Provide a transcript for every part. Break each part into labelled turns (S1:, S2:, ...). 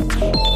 S1: Thank you.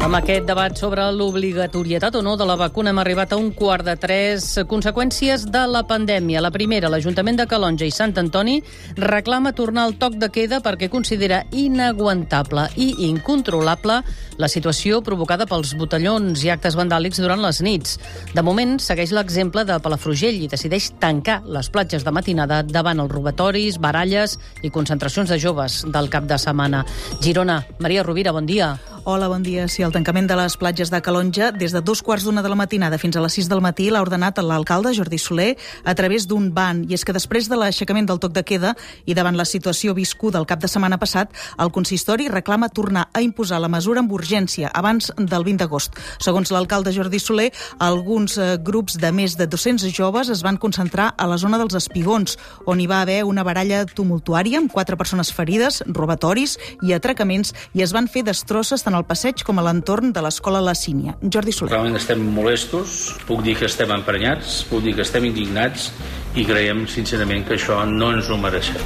S1: Amb aquest debat sobre l'obligatorietat o no de la vacuna hem arribat a un quart de tres conseqüències de la pandèmia. La primera, l'Ajuntament de Calonja i Sant Antoni reclama tornar al toc de queda perquè considera inaguantable i incontrolable la situació provocada pels botellons i actes vandàlics durant les nits. De moment, segueix l'exemple de Palafrugell i decideix tancar les platges de matinada davant els robatoris, baralles i concentracions de joves del cap de setmana. Girona, Maria Rovira, bon dia.
S2: Hola, bon dia. Si sí, el tancament de les platges de Calonja des de dos quarts d'una de la matinada fins a les 6 del matí l'ha ordenat l'alcalde Jordi Soler a través d'un ban. I és que després de l'aixecament del toc de queda i davant la situació viscuda el cap de setmana passat, el consistori reclama tornar a imposar la mesura amb urgència abans del 20 d'agost. Segons l'alcalde Jordi Soler, alguns eh, grups de més de 200 joves es van concentrar a la zona dels espigons, on hi va haver una baralla tumultuària amb quatre persones ferides, robatoris i atracaments i es van fer destrosses tant al passeig com a l'entorn de l'escola La Sínia. Jordi Soler.
S3: Realment estem molestos, puc dir que estem emprenyats, puc dir que estem indignats i creiem sincerament que això no ens ho mereixem.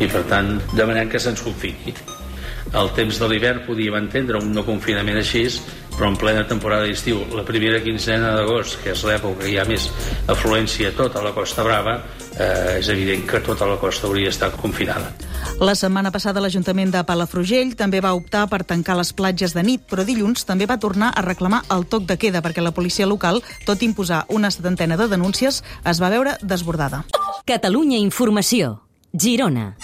S3: I per tant demanem que se'ns confini. El temps de l'hivern podíem entendre un no confinament així, però en plena temporada d'estiu, la primera quinzena d'agost, que és l'època que hi ha més afluència a tota la Costa Brava, eh, és evident que tota la costa hauria estat confinada.
S2: La setmana passada l'Ajuntament de Palafrugell també va optar per tancar les platges de nit, però dilluns també va tornar a reclamar el toc de queda perquè la policia local, tot imposar una setantena de denúncies, es va veure desbordada.
S4: Catalunya Informació. Girona.